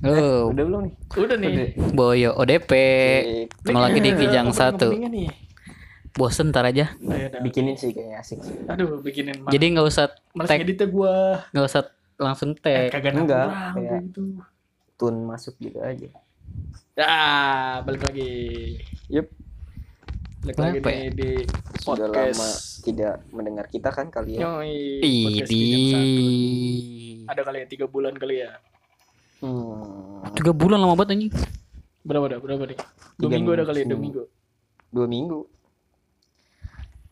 Oh, Udah belum nih? Udah nih. Boyo ODP. Ketemu lagi di Kijang Opening- satu. Bosen ntar aja. Ayo dah. Bikinin sih kayaknya asik sih. Aduh, bikinin Jadi nggak usah Males tag, ngeditnya gua. nggak usah langsung Eh, tag. kagak Enggak, kayak- kayak gitu. Tun masuk gitu aja. Ya, balik lagi. Yup. Balik lagi Kenapa nih di Sudah lama podcast. tidak mendengar kita kan kalian. Yoi, podcast Idi. Kijang satu. Ada kali ya tiga bulan kali ya. Hmm, Tiga bulan lama banget anjing. Berapa dah? Berapa nih? Dua Tiga minggu ada kali ya, dua minggu. dua minggu.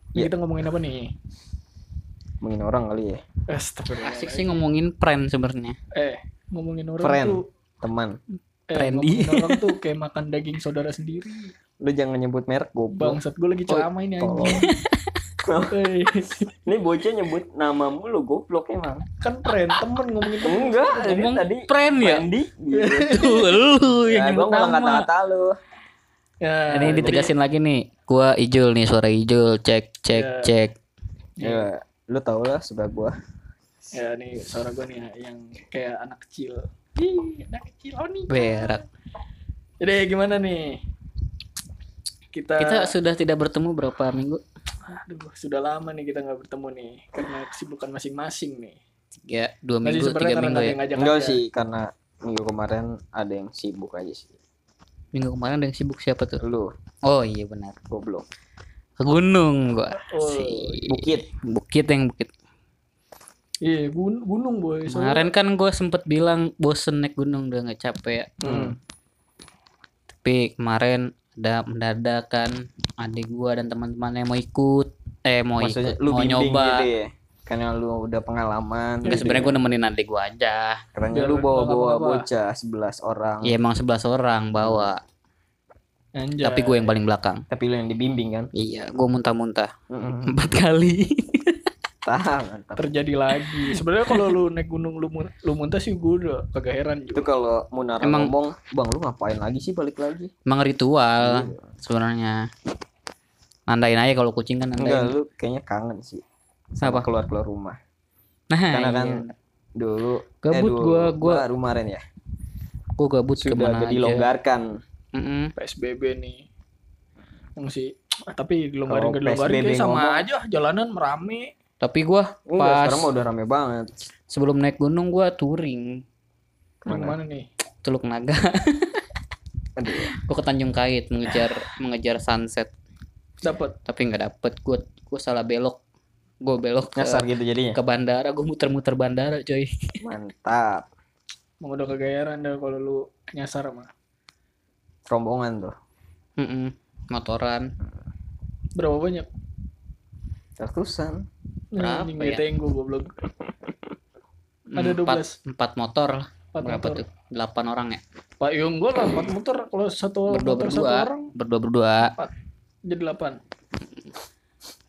Ini Iya. Kita ngomongin apa nih? Mungkin orang kali ya. Astagfirullah. Asik sih ngomongin prank sebenarnya. Eh, ngomongin orang Friend. tuh Teman. eh, Trendy. ngomongin orang tuh kayak makan daging saudara sendiri. Lu jangan nyebut merek goblok. Bangsat gue lagi ceramah ini anjing. Eh, Ini bocah nyebut namamu lu goblok emang. kan friend temen ngomongin temen. Enggak, ini Ngomong tadi prank ya? Randy. Gitu. Lu Ya, yang gua nyebut nama. kata-kata lu. Ya, Ini jadi- ditegasin lagi nih. Gua Ijul nih, suara Ijul. Cek, cek, Ya. cek. Ya, lu tau lah sebelah gua. Ya nih suara gue nih ya, yang kayak anak kecil. Ih, anak kecil oh nih. Berak. Jadi gimana nih? Kita, Kita sudah tidak bertemu berapa minggu? Aduh sudah lama nih kita nggak bertemu nih karena kesibukan masing-masing nih. Ya, dua minggu, sebenarnya tiga minggu ya. Enggak aja. sih karena minggu kemarin ada yang sibuk aja sih. Minggu kemarin ada yang sibuk siapa tuh? Lu Oh iya benar. goblok. Ke gunung gua. Oh, Si Bukit. Bukit yang bukit. Iya gun- gunung boy. Soalnya- Kemarin kan gue sempet bilang bosen naik gunung udah nggak capek. Hmm. Tapi kemarin mendadak kan adik gua dan teman-teman yang mau ikut, eh mau Maksudnya ikut, lu mau nyoba. gitu ya. Karena lu udah pengalaman. Enggak sebenarnya gue nemenin adik gua aja. Katanya lu bawa-bawa apa-apa. bocah 11 orang. Ya emang 11 orang bawa, Anjay. tapi gue yang paling belakang. Tapi lu yang dibimbing kan? Iya, gue muntah-muntah Mm-mm. empat kali. Tahan, mantap. terjadi lagi. Sebenarnya kalau lu naik gunung lu lu muntah sih gue udah kagak heran Itu juga. kalau Munara Emang- ngomong, "Bang, lu ngapain lagi sih balik lagi?" emang ritual Iya. sebenarnya. Nandain aja kalau kucing kan Enggak, nandain. lu kayaknya kangen sih. Sama Apa? keluar-keluar rumah. Nah, Karena iya. kan dulu Gabut dulu, gua- gua- baru kemarin ya. gue gabut Sudah ke mana dilonggarkan. Mm-mm. PSBB nih. Yang sih tapi dilonggarin dilonggarin kayak sama ngomong- aja jalanan merame. Tapi gue Enggak, pas sekarang mah udah rame banget. sebelum naik gunung gue touring? Ke mana? mana nih? Teluk Naga. Aduh. gue ke Tanjung Kait mengejar mengejar sunset Dapat. tapi nggak dapet gue gue salah belok gue belok ke, Nyasar gitu jadinya. ke bandara gue muter-muter bandara coy Mantap. Mau udah kagak heran dah kalau lu nyasar mah. Rombongan tuh. Mm-mm. motoran Berapa banyak? Ratusan. Berapa Anjing, ya? ngeteng gua goblok. Ada empat 12. empat motor lah Empat berapa motor. tuh delapan orang ya Pak Yung gua lah empat motor kalau satu berdua motor satu berdua orang berdua berdua jadi delapan.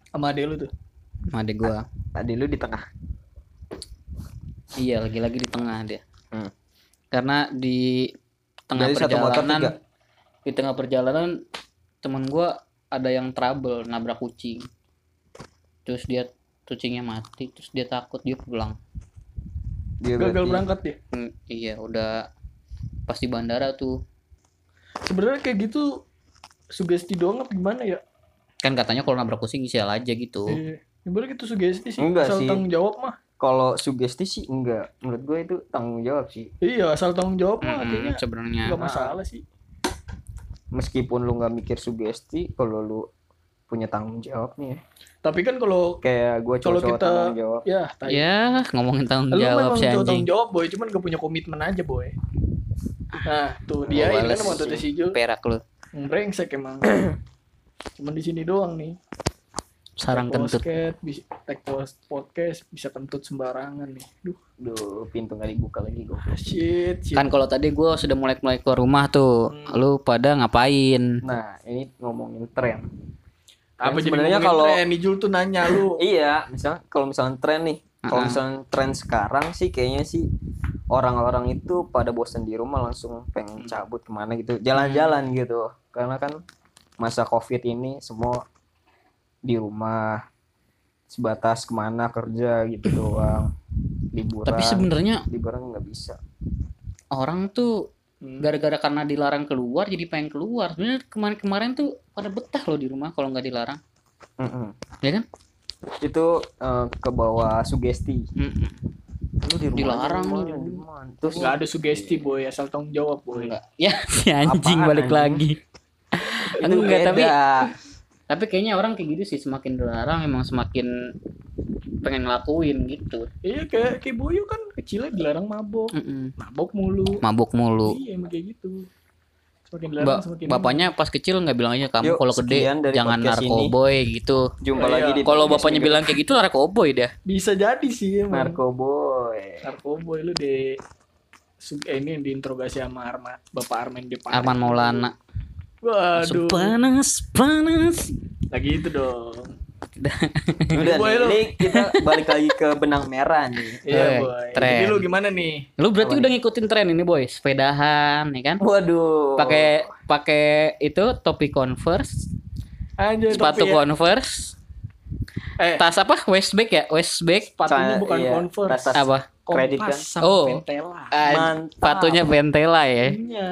Sama adek lu tuh. sama adik gue Tadi lu di tengah. iya lagi-lagi di tengah dia Hmm. karena di tengah Jadi satu motor perjalanan tiga. di tengah perjalanan teman gue ada yang trouble nabrak kucing terus dia kucingnya mati terus dia takut dia pulang Dia Gagal berarti berangkat dia. Hmm, iya udah pas di bandara tuh Sebenarnya kayak gitu sugesti doang apa gimana ya? kan katanya kalau nabrak kucing sial aja gitu Iya. Sebenarnya gitu sugesti sih. Enggak asal sih. tanggung jawab mah. kalau sugesti sih enggak. Menurut gue itu tanggung jawab sih. Iya, asal tanggung jawab mah kayaknya sebenarnya enggak masalah sih. Meskipun lu nggak mikir sugesti, kalau lu punya tanggung jawab nih ya. Tapi kan kalau Kayak gue Kalau cowok kita- tanggung jawab. ya, tai. ya ngomongin tanggung Lu jawab memang sih cowok anjing tanggung jawab boy, cuman gak punya komitmen aja boy. Nah, tuh dia ini kan sama Tete Sijo. perak lu Brengsek emang. cuman di sini doang nih. sarang kentut podcast, bisa tag post podcast bisa kentut sembarangan nih. Duh, Duh, pintu nggak dibuka lagi gue. shit, shit. kan kalau tadi gue sudah mulai mulai keluar rumah tuh Hmm. lu pada ngapain Nah, ini ngomongin tren. Apa sebenarnya kalau- tren? Jul tuh nanya lu. Iya, misalnya kalau misalnya tren nih, kalau misalnya tren sekarang sih kayaknya sih orang-orang itu pada bosan di rumah langsung pengen cabut ke mana gitu, jalan-jalan gitu. Karena kan masa covid ini semua di rumah sebatas ke mana kerja gitu doang. Liburan. tapi sebenarnya liburan nggak bisa. orang tuh Hmm. gara-gara karena dilarang keluar jadi pengen keluar sebenarnya kemarin-kemarin tuh pada betah loh di rumah kalau nggak dilarang Mm-mm. ya kan itu eh, ke bawah sugesti Mm-mm. lu di rumah Dilarang lu. terus nggak ada sugesti boy asal tanggung jawab boy enggak ya si anjing Apaan, balik anjing? lagi itu enggak tapi. Tapi kayaknya orang kayak gitu sih semakin dilarang emang semakin pengen ngelakuin gitu. Iya kayak boyo kan kecilnya dilarang mabok. Mm-mm. mabok mulu. Mabuk mulu. Iya emang kayak gitu. Semakin Ba- dilarang semakin bapaknya pas kecil nggak bilang aja kamu kalau gede jangan podcast ini. narkoboy gitu. Jumpa Iya, lagi di kalau bapaknya bilang kayak gitu narkoboy dah bisa jadi sih emang. Narkoboy. Narkoboy lu su- eh, ini diinterogasi sama Arma, Bapak Armen Depan. Arman Maulana Waduh. panas panas Lagi itu dong. udah Boy, nih, ini kita balik lagi ke benang merah nih Iya, Eh, boy. tren. Jadi lu gimana nih? lu berarti Apa udah ngikutin tren ini boy sepedahan ya kan waduh pakai pakai itu topi converse Anjir, sepatu tapi ya, converse eh, tas apa westback ya westback sepatunya bukan iya, Converse. tas-tas apa kredit kan? Oh. Ventela. Mantap. sepatunya Ventela ya Iya.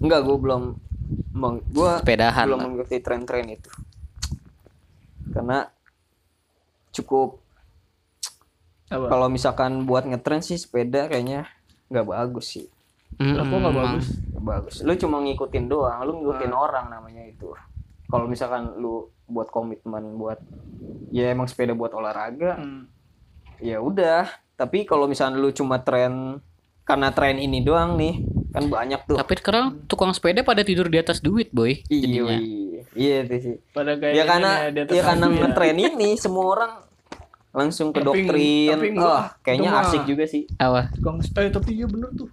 Enggak gue belum meng, gue sepedahan belum lah. mengikuti tren-tren itu karena cukup Apa? kalau misalkan buat ngetren sih sepeda kayaknya nggak bagus sih Lah, kok nggak Mm, bagus? Nggak bagus lu cuma ngikutin doang lu ngikutin Ah. orang namanya itu kalau misalkan lu buat komitmen buat ya emang sepeda buat olahraga Hmm. ya udah tapi kalau misalkan lu cuma tren karena tren ini doang nih kan banyak tuh tapi sekarang tukang sepeda pada tidur di atas duit boy iya jadinya iya, iya itu sih Pada kayak ya karena di atas ya karena ya. ngetren ini semua orang langsung ke Tapi- doktrin tapi oh kayaknya mah. asik juga sih apa Tukang eh tapi iya bener tuh.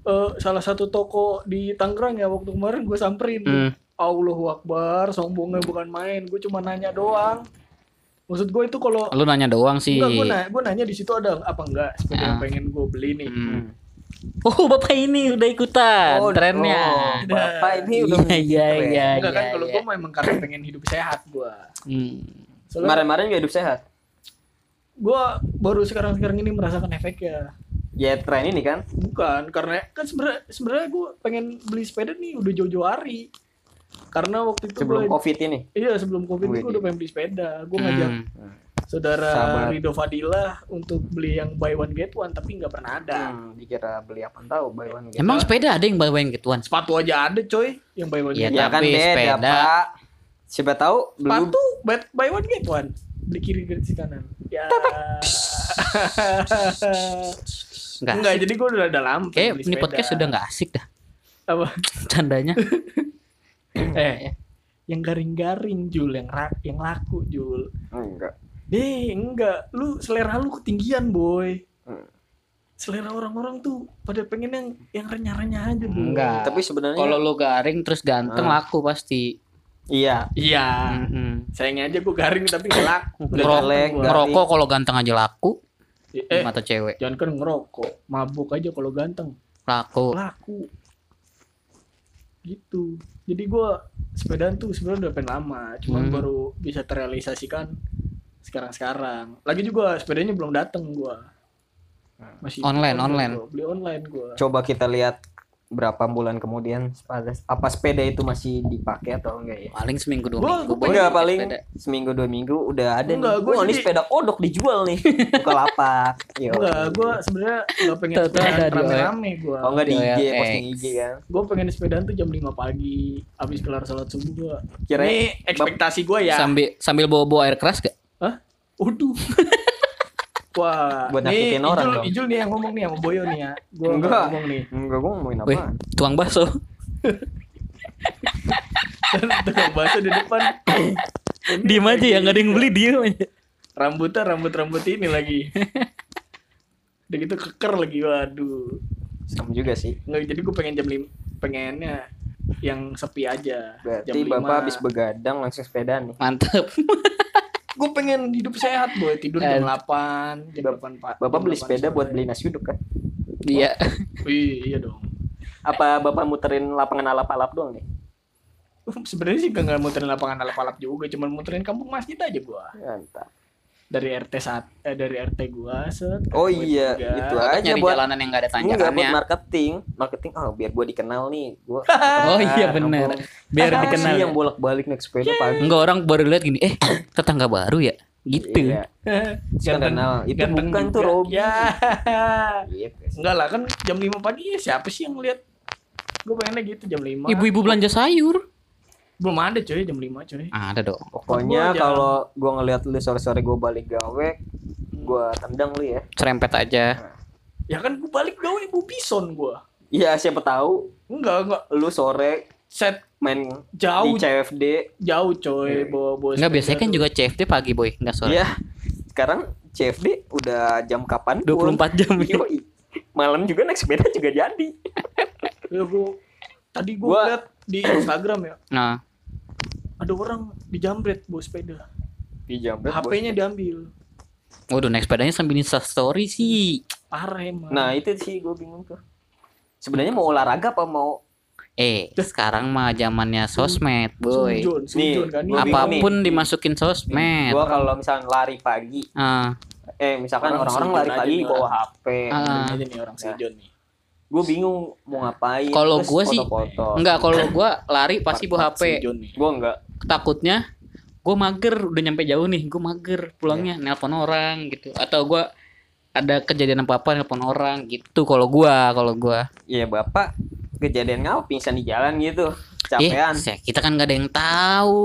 Eh, salah satu toko di Tangerang ya waktu kemarin gue samperin. Hmm. Allahu Akbar, sombongnya bukan main. Gue cuma nanya doang. Maksud gue itu kalau lu nanya doang sih enggak gue nanya, gue nanya di situ ada apa enggak sepeda yang Ah. pengen gue beli nih. Hmm. Oh bapak ini udah ikutan oh trennya. oh, bapak ini udah Iya iya iya. Enggak kan iya, kalau iya. gue memang karena pengen hidup sehat gue. Hmm. Kemarin-kemarin juga hidup sehat gue baru sekarang-sekarang ini merasakan efeknya. ya tren ini kan Bukan karena kan sebenarnya sebenarnya gue pengen beli sepeda nih udah jauh-jauh hari. Karena waktu itu sebelum gua- covid ini Iya sebelum covid Wih, gue udah pengen beli sepeda. Gue ngajak Hmm. Saudara Sahabat. Rido Fadilah untuk beli yang buy one get one tapi nggak pernah ada. hmm, dikira beli apa tahu buy one get Emang sepeda ada yang bawa yang gituan? Sepatu aja ada coy yang buy one Iya, get ya one. kan tapi beda sepeda- pak siapa tahu belum Sepatu buy, buy one get one. Beli kiri gratis kanan. Ya. Enggak. Enggak, jadi gue udah ada lama Kayak ini sepeda. podcast sudah nggak asik dah apa? candanya. Eh, yang garing-garing Jul, yang ra- yang laku Jul. enggak Deh, enggak. Lu selera lu ketinggian, boy. Hmm. Selera orang-orang tuh pada pengen yang yang renyah-renyah aja, boy. Enggak. tapi sebenarnya Kalau lu garing terus ganteng Ah. laku pasti. iya Iya. Mm-mm. Sayangnya aja gue garing tapi nggak laku. Gua. Ngerokok kalau ganteng aja laku Eh, mata cewek. jangan kan ngerokok. Mabuk aja kalau ganteng. Laku. Laku. Gitu. Jadi gue sepedaan tuh sebenarnya udah pengen lama. Cuman Hmm. baru bisa terrealisasikan sekarang-sekarang. Lagi juga sepedanya belum dateng gue. Masih Online, gua. online. Beli online gue. coba kita lihat berapa bulan kemudian sepeda- apa sepeda itu masih dipakai atau enggak ya Paling seminggu dua Gua- minggu. gua enggak paling Sepeda. seminggu dua minggu udah ada Enggak, nih gua Wah, ini jadi- sepeda kodok dijual nih buka lapak Yo. Enggak, gue sebenarnya nggak pengen di rame-rame gue. oh enggak di IG Iya, posting X. IG kan Gue pengen sepedaan tuh jam 5 pagi, habis kelar sholat subuh gue. Kira- Ini ekspektasi gue ya. Sambil sambil bawa-bawa air keras gak? Waduh. Wah, Buat nyakitin orang Ijul, dong. Ijul nih yang ngomong nih sama Boyo nih ya. Gue Enggak. ngomong nih. enggak gua ngomongin Wih, apa tuang bakso. Tukang bakso di depan. Diem aja ya, nggak ada yang beli aja. Rambutnya rambut-rambut ini lagi. Udah gitu keker lagi, waduh. sama juga sih Nggak, jadi gue pengen jam 5, pengennya yang sepi aja. berarti jam bapak 5. habis begadang langsung sepedaan nih Mantep. Gue pengen hidup sehat boy. Tidur jam 8 jam 8 pak bapak beli 8 sepeda buat beli nasi uduk kan? Iya. Wih, iya dong. Apa bapak muterin lapangan alap-alap doang nih? Sebenarnya sih gak muterin lapangan alap-alap juga cuman muterin kampung masjid aja gua. Mantap dari RT saat eh dari RT gua set Oh iya, tiga. itu Buat aja buat jalanan yang gak ada enggak buat tanjakannya. marketing. Marketing oh biar gua dikenal nih. Gua Oh iya bener. Biar Apa dikenal. ya. yang bolak-balik naik sepeda pagi. Enggak orang baru lihat gini, eh tetangga baru ya? Gitu. Iya. Kan kenal. Itu ganteng bukan juga. tuh Robi. Ya. Gitu. Enggak lah kan jam 5 pagi ya siapa sih yang lihat? Gue pengennya gitu jam 5. Ibu-ibu belanja sayur. Belum ada coy jam 5 coy. Ada dong. Pokoknya Gua kalau gua ngeliat lu sore-sore gua balik gawe, gua tendang lu ya. Serempet aja. Ya kan gue balik gawe ibu bison gua. Iya, siapa tahu Enggak, enggak. lu sore Set main jauh di CFD. jauh coy bawa bawa Enggak biasanya sepeda kan tuh. juga CFD pagi boy, enggak sore. Iya. Sekarang CFD udah jam kapan? 24 jam. ya. Yoi. Malam juga naik sepeda juga jadi. Ya, gua tadi gua, Gua- liat di Instagram ya Nah, ada orang dijambret bawa sepeda. Di jam HP-nya diambil. waduh naik sepedanya sambil Insta story sih. Parah emang. Nah, itu sih gue bingung tuh. Sebenarnya mau olahraga apa mau Eh, sekarang mah zamannya sosmed, boy. Sujon, sujon Nih, kan. Apa pun dimasukin sosmed. gua kalau misalnya lari pagi, Ah, eh misalkan Orang orang-orang lari pagi nih bawa orang. HP. Ah. Ini aja nih orang Ya. nih. Gue bingung mau ngapain. Kalau gua sih- enggak kalau gua lari pasti bawa HP. Gua enggak. Takutnya gua mager udah nyampe jauh nih, gua mager pulangnya nelpon orang gitu. Atau gua ada kejadian apa-apa nelpon orang gitu kalau gua, kalau gua. Iya, Bapak kejadian ngapa pingsan di jalan gitu. Eh, Capean. se- kita kan gak ada yang tahu.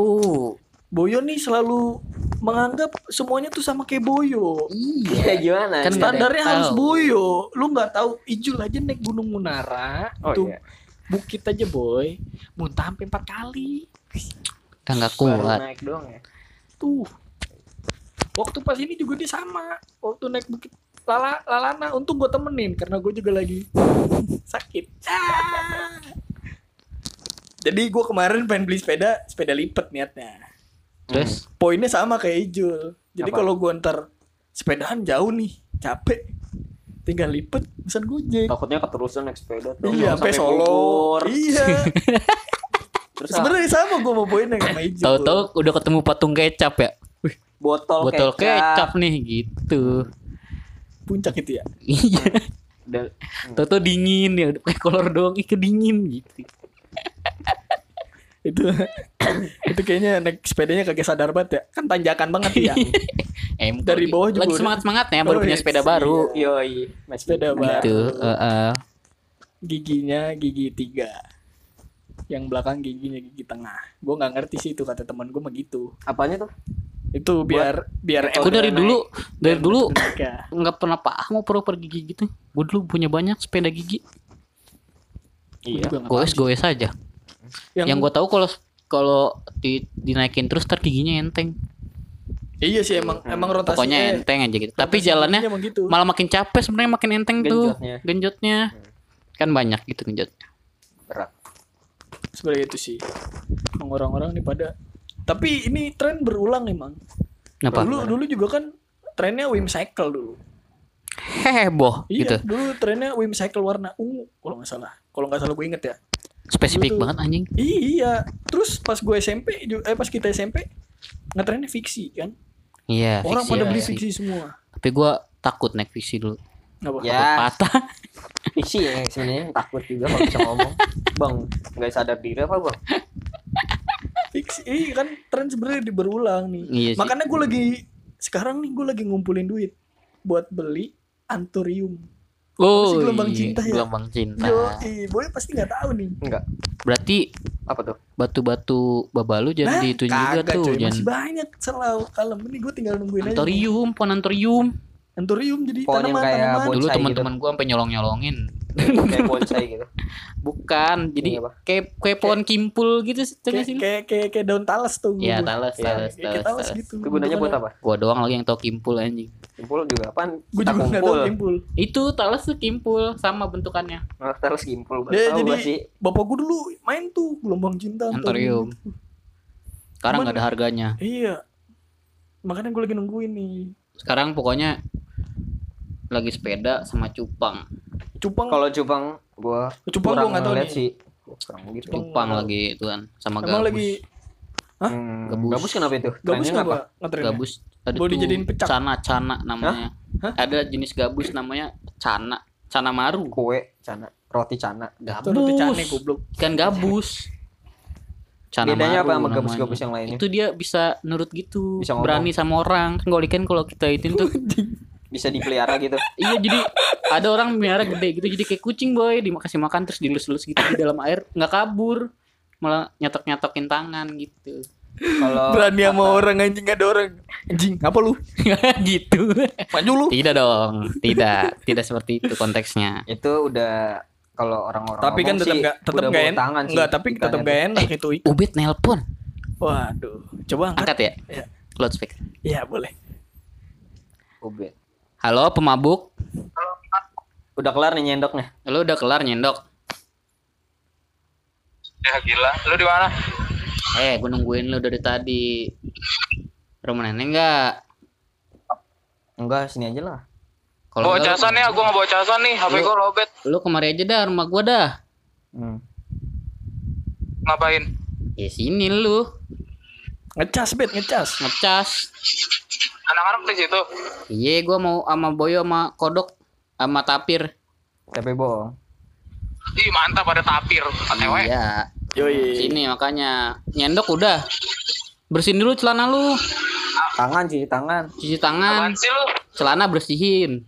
Boyo nih selalu menganggap semuanya tuh sama kayak Boyo. Iya, gimana? Kan nggak Standarnya harus tahu. Boyo. Lu nggak tahu Ijul aja naik Gunung Munara. Oh tuh iya. bukit aja boy. Muntah sampai empat kali. Kan gak Baru kuat. naik doang ya. Tuh. Waktu pas ini juga dia sama. Waktu naik bukit Lala, Lalana, untung gue temenin karena gue juga lagi sakit. Ah. Jadi gue kemarin pengen beli sepeda, sepeda lipat niatnya. Terus Poinnya sama kayak Ijul. Jadi kalau gue ntar sepedaan jauh nih, capek, tinggal lipet, pesan gojek. Takutnya keterusan naik sepeda tuh. Iya, sampai Solo. Iya. Terus Sebenarnya sama gue mau poinnya sama Ijul. tahu-tahu udah ketemu patung kecap ya. botol, Botol kecap kecap. nih gitu. puncak itu ya. Iya. Dan- Tahu-tahu dingin ya, kayak kolor doang ih kedingin gitu. Itu itu kayaknya naik sepedanya kagak sadar banget ya. Kan tanjakan banget ya. Em Dari bawah juga lagi udah- semangat semangatnya baru Oh, punya iya. sepeda baru. Yoi, masih Sepeda baru. Gitu. heeh. Giginya gigi tiga. Yang belakang giginya gigi tengah. Gue nggak ngerti sih itu kata teman gue begitu. Apanya tuh? Itu biar biar Aku dari naik. dulu dari dulu nggak pernah paham mau per gigi gitu. Gue dulu punya banyak sepeda gigi. Iya. Goes goes aja. Yang, Yang gue tahu kalau kalau di, dinaikin terus ntar giginya enteng. iya sih emang emang rotasi Pokoknya eh, enteng aja gitu. Tapi jalannya gitu. malah makin capek sebenarnya makin enteng tuh Genjotnya. genjotnya. Kan banyak gitu genjotnya. Berat. sebenarnya itu sih orang-orang nih pada tapi ini tren berulang emang Kenapa? dulu dulu juga kan trennya Wim Cycle dulu Heboh iya gitu. dulu trennya Wim Cycle warna ungu kalau nggak salah kalau nggak salah gue inget ya Spesifik tuh- banget anjing. iya terus pas gue SMP ju- eh pas kita SMP ngetrennya fiksi kan Iya, orang fiksi pada ya, beli fiksi. fiksi semua Tapi gua takut naik fiksi dulu. Ya. Takut patah. Isi ya sebenarnya takut juga kalau bisa ngomong. Bang, nggak sadar diri apa bang? fiksi iya kan tren sebenarnya di- berulang nih Iya makanya gue lagi sekarang nih gue lagi ngumpulin duit buat beli anturium Oh, gelombang iya, cinta ya? Gelombang cinta. Yo, eh, boy pasti nggak tahu nih. Enggak. Berarti Apa tuh? batu-batu babalu jangan Nah, dihitung juga tuh, coy. jangan Masih banyak selalu kalem ini gue tinggal nungguin aja. antorium, ponantorium. Anturium jadi Pohon yang tanaman, kayak tanaman. Dulu gitu. teman-teman gua sampai nyolong-nyolongin. Kayak bonsai gitu. Bukan, jadi apa? kayak kayak pohon kimpul gitu Kayak, kayak, kayak, kayak daun talas tuh. Iya, gua. talas, Iya, talas, talas, talas talas. gitu. Itu gunanya buat apa? Gua doang lagi yang tau kimpul anjing. Kimpul juga apaan? Gue Tak juga nggak tahu kimpul. Itu talas tuh kimpul sama bentukannya. Terus kimpul. Tahu jadi gua sih. bapak gue dulu main tuh gelombang cinta. Anturium. Sekarang Cuman- nggak ada harganya. Iya. Makanya gue lagi nungguin nih. Sekarang pokoknya lagi sepeda sama cupang. Cupang. Kalau cupang gua Cupang gua kurang nggak tahu nih. sih. Kurang gitu. Cupang. Lagi tuan sama Emang gabus. lagi Hah? Hmm, Gabus. gabus kenapa itu? Gabus kenapa ngetrennya? Gabus ada tuh dijadiin pecak? cana-cana namanya. Hah? Ada jenis gabus namanya cana, cana maru. Kue, cana, roti cana. Itu roti cane Gabus. goblok. Kan gabus. Cana Bedanya apa sama gabus-gabus yang lainnya? Itu dia bisa nurut gitu, Bisa ngomong. berani sama orang. Kan kalau ikan kalau kita itu tuh Bisa dipelihara gitu. iya jadi ada orang melihara gede gitu jadi kayak kucing boy dikasih makan terus dilus-lus gitu di dalam air nggak kabur malah nyetok-nyetokin tangan gitu Kalau Berani sama orang anjing ada orang. Anjing, apa lu? gitu Maju lu. tidak dong tidak tidak seperti itu konteksnya itu udah kalau orang-orang Tapi kan tetap sih enggak tetap bawa enak. tangan sih Enggak, tapi tetap enggak enak itu ikan. ubed nelpon Waduh, coba angkat. angkat ya Iya. loudspeaker Iya, boleh. Ubed. Halo pemabuk Udah kelar nih nyendoknya. lo udah kelar nyendok Ya gila. Lu di mana? eh gue nungguin lo dari tadi rumah nenek nggak Enggak, sini aja lah. kalau Bawa casan ya, gua nggak bawa casan nih. HP gua lobet. lo kemari aja dah rumah gua dah Hmm. Ngapain? ya sini lu Ngecas bet, ngecas. ngecas Anak-anak di situ. iya gua mau sama boyo sama kodok sama tapir Tapi bohong. Ih mantap ada tapir. ATW. iya Yoi. Sini makanya nyendok udah. Bersihin dulu celana lu, Tangan sih, tangan. cuci tangan, Apaan sih lu? celana bersihin.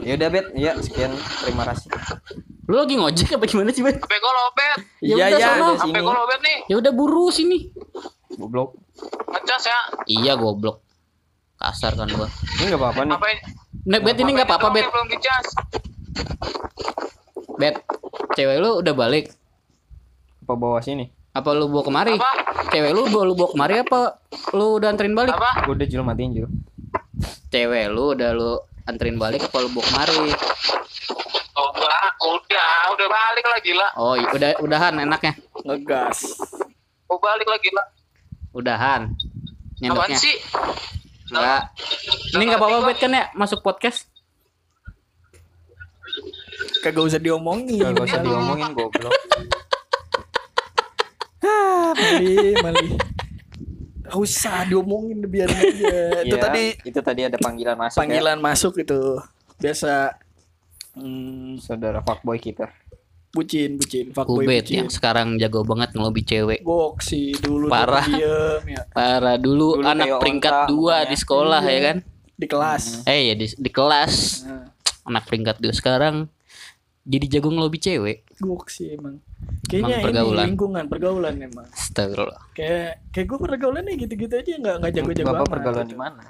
Ya udah, Bet. Iya, sekian. Terima kasih. Lu lagi ngojek apa gimana sih, Ben? HP gua lobet. Ya Iya, udah iya. HP gua lobet nih. Ya udah buru sini. Goblok. Ngecas ya. Iya goblok. Kasar kan gua. Ini enggak apa-apa nih. Apa Nek bet ini nggak apa-apa, Bet. Belum dicas. Bet. Cewek lu udah balik. Apa bawa sini? Apa lu bawa kemari? Apa? Cewek lu bawa lu bawa kemari apa lu udah anterin balik? Apa? Gua udah jul matiin jul. Cewek lu udah lu anterin balik apa lu bawa kemari? Oh, udah, udah, balik lah gila. Oh, iya, udah udahan enaknya. Ngegas. Oh balik lah gila. Udahan. Apaan Nyendoknya. sih? Enggak. Ini nggak apa-apa bet kan ya masuk podcast. Kagak usah diomongin. Gak usah diomongin goblok. Mali, mali. Gak usah diomongin biar aja. itu Iya, tadi itu tadi ada panggilan masuk panggilan masuk itu. Biasa hmm, ya. Saudara fuckboy kita. Bucin, bucin, fuckboy Ubed bucin. yang sekarang jago banget ngelobi cewek. Gok sih dulu Parah. dia diem ya Para dulu, Dulu anak peringkat onta dua di sekolah Iya. ya kan? di kelas. Eh ya di, di kelas Nah, anak peringkat dua sekarang jadi jago ngelobi cewek. gok sih emang. Kayaknya Emang pergaulan. ini lingkungan, pergaulan emang. Astagfirullah. Kayak kayak gue pergaulannya gitu-gitu aja nggak nggak jago-jago Bapak amat pergaulan gitu. di mana?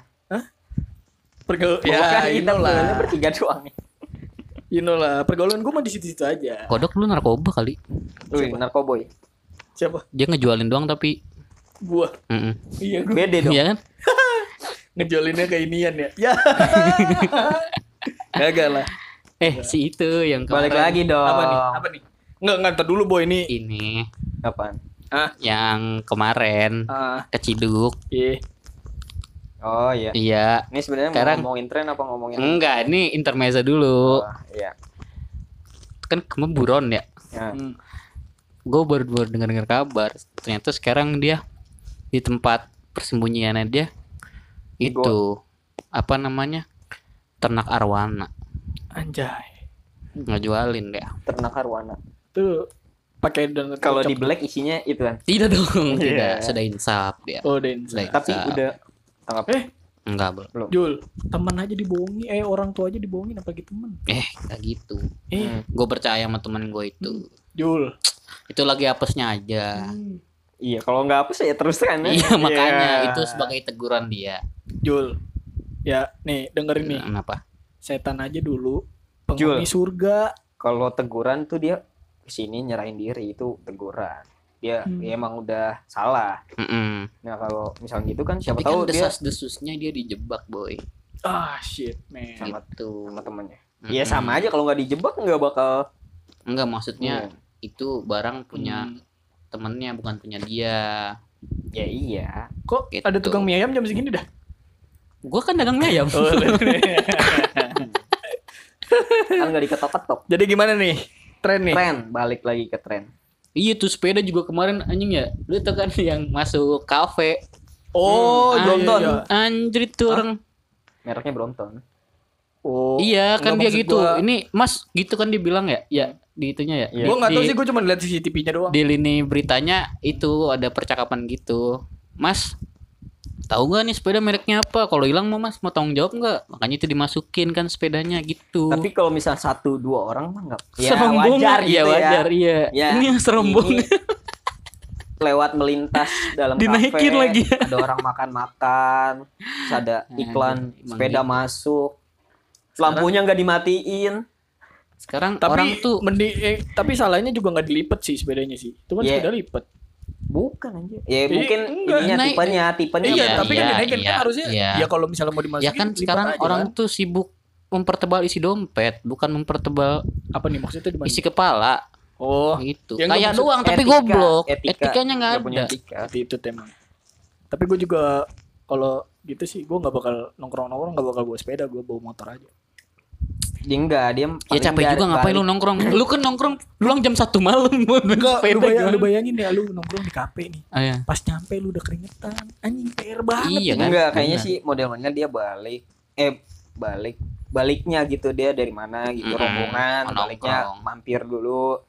Pergaul Ya, ya, kita you know pergaulannya lah. bertiga doang nih. You know lah, pergaulan gue mah di situ-situ aja. Kodok lu narkoba kali. Wih, narkoboy. Siapa? Dia ngejualin doang tapi Gua. mm Iya, gua Bede dong. Iya kan? ngejualinnya ke inian ya. Ya. Gagal lah. Eh si itu yang Balik kemarin lagi dong. Apa nih? Apa nih? Enggak, enggak, ntar dulu boy ini. ini Apaan? Ah, yang kemarin ah, keciduk. iya. Oh iya. Iya. Ini sebenarnya Sekarang- mau ngomongin tren apa ngomongin? Enggak, ini intermezzo dulu. Oh, iya. Kan kemarin buron ya. Ya. Hmm. gue baru baru dengar dengar kabar ternyata sekarang dia di tempat persembunyiannya dia Di itu apa namanya ternak arwana Anjay. ngejualin dia Ternak arwana. Tuh pakai dan Kalau di black isinya itu kan. tidak dong Iya. tidak sudah insaf dia Oh, Den. Sudah Tapi insaf. udah tangkap. Eh, enggak belum Jul, teman aja dibohongi, eh orang tua aja dibohongin apalagi teman. eh enggak gitu Eh, Hmm. gue percaya sama temen gue itu Jul. itu lagi apesnya aja Hmm. Iya, kalau nggak apa ya terus kan. ya. iya makanya Iya. itu sebagai teguran dia Jul. Ya, nih dengerin nih. kenapa Setan aja dulu penghuni surga. Kalau teguran tuh dia ke sini nyerahin diri itu teguran. Dia, Hmm. dia emang udah salah. Mm-mm. Nah kalau misalnya gitu kan siapa tapi tahu kan dia desas desusnya dia dijebak boy Ah, shit, man. sama itu sama temennya. Mm-mm. Iya sama aja kalau nggak dijebak nggak bakal. enggak maksudnya Hmm. itu barang punya Hmm. temennya bukan punya dia Ya iya. Kok Gitu. ada tukang mie ayam jam segini dah? gua kan dagang mie ayam Oh, Kan nggak diketok-ketok. Jadi gimana nih? Tren nih. Tren balik lagi ke tren. Iya tuh sepeda juga kemarin anjing ya. Lu tau kan yang masuk kafe. Oh, Hmm, iya, Brompton. iya. Anjir itu orang. Mereknya Brompton. Oh. iya kan dia gitu. gua- Ini Mas gitu kan dia bilang ya. Ya di itunya ya. Iya. Gua nggak tahu sih, gua cuma lihat CCTV-nya doang. di lini beritanya itu ada percakapan gitu mas tahu nggak nih sepeda mereknya apa kalau hilang mau mas mau tanggung jawab nggak makanya itu dimasukin kan sepedanya gitu Tapi kalau misal satu dua orang mah enggak. Ya Serombongan. wajar iya gitu wajar ya. iya Ya, ini yang serombong Ini lewat melintas dalam Dinaikin kafe, lagi. ada orang makan-makan, terus ada Nah, iklan emang sepeda gitu. masuk, lampunya nggak dimatiin. sekarang Tapi orang tuh mendi eh, tapi salahnya juga nggak dilipet sih sepedanya sih. Itu kan Iya. sepeda lipet. Bukan anjir. Ya Iya, mungkin enggak. ininya Naik- tipenya, tipenya Iya, Iya, tapi kan iya, dinaikin iya, kan harusnya iya. ya kalau misalnya mau dimasukin ya kan sekarang aja orang kan. tuh sibuk mempertebal isi dompet bukan mempertebal apa nih maksudnya di mana? isi kepala Oh, gitu Ya, kayak doang tapi Etika, goblok etika. etikanya nggak Nggak punya ada etika. attitude emang. Tapi gue juga kalau gitu sih gue nggak bakal nongkrong-nongkrong nggak bakal bawa sepeda gue bawa motor aja Dia enggak, dia ya capek juga ngapain lu nongkrong lu kan nongkrong pulang jam satu malam enggak lu, bayang, gimana? lu bayangin ya lu nongkrong di kafe nih Ah, iya. pas nyampe lu udah keringetan anjing PR banget Iya kan? Enggak, kayaknya Benar. sih model-modelnya dia balik eh balik baliknya gitu dia dari mana gitu Mm-mm, rombongan nongkrong. baliknya mampir dulu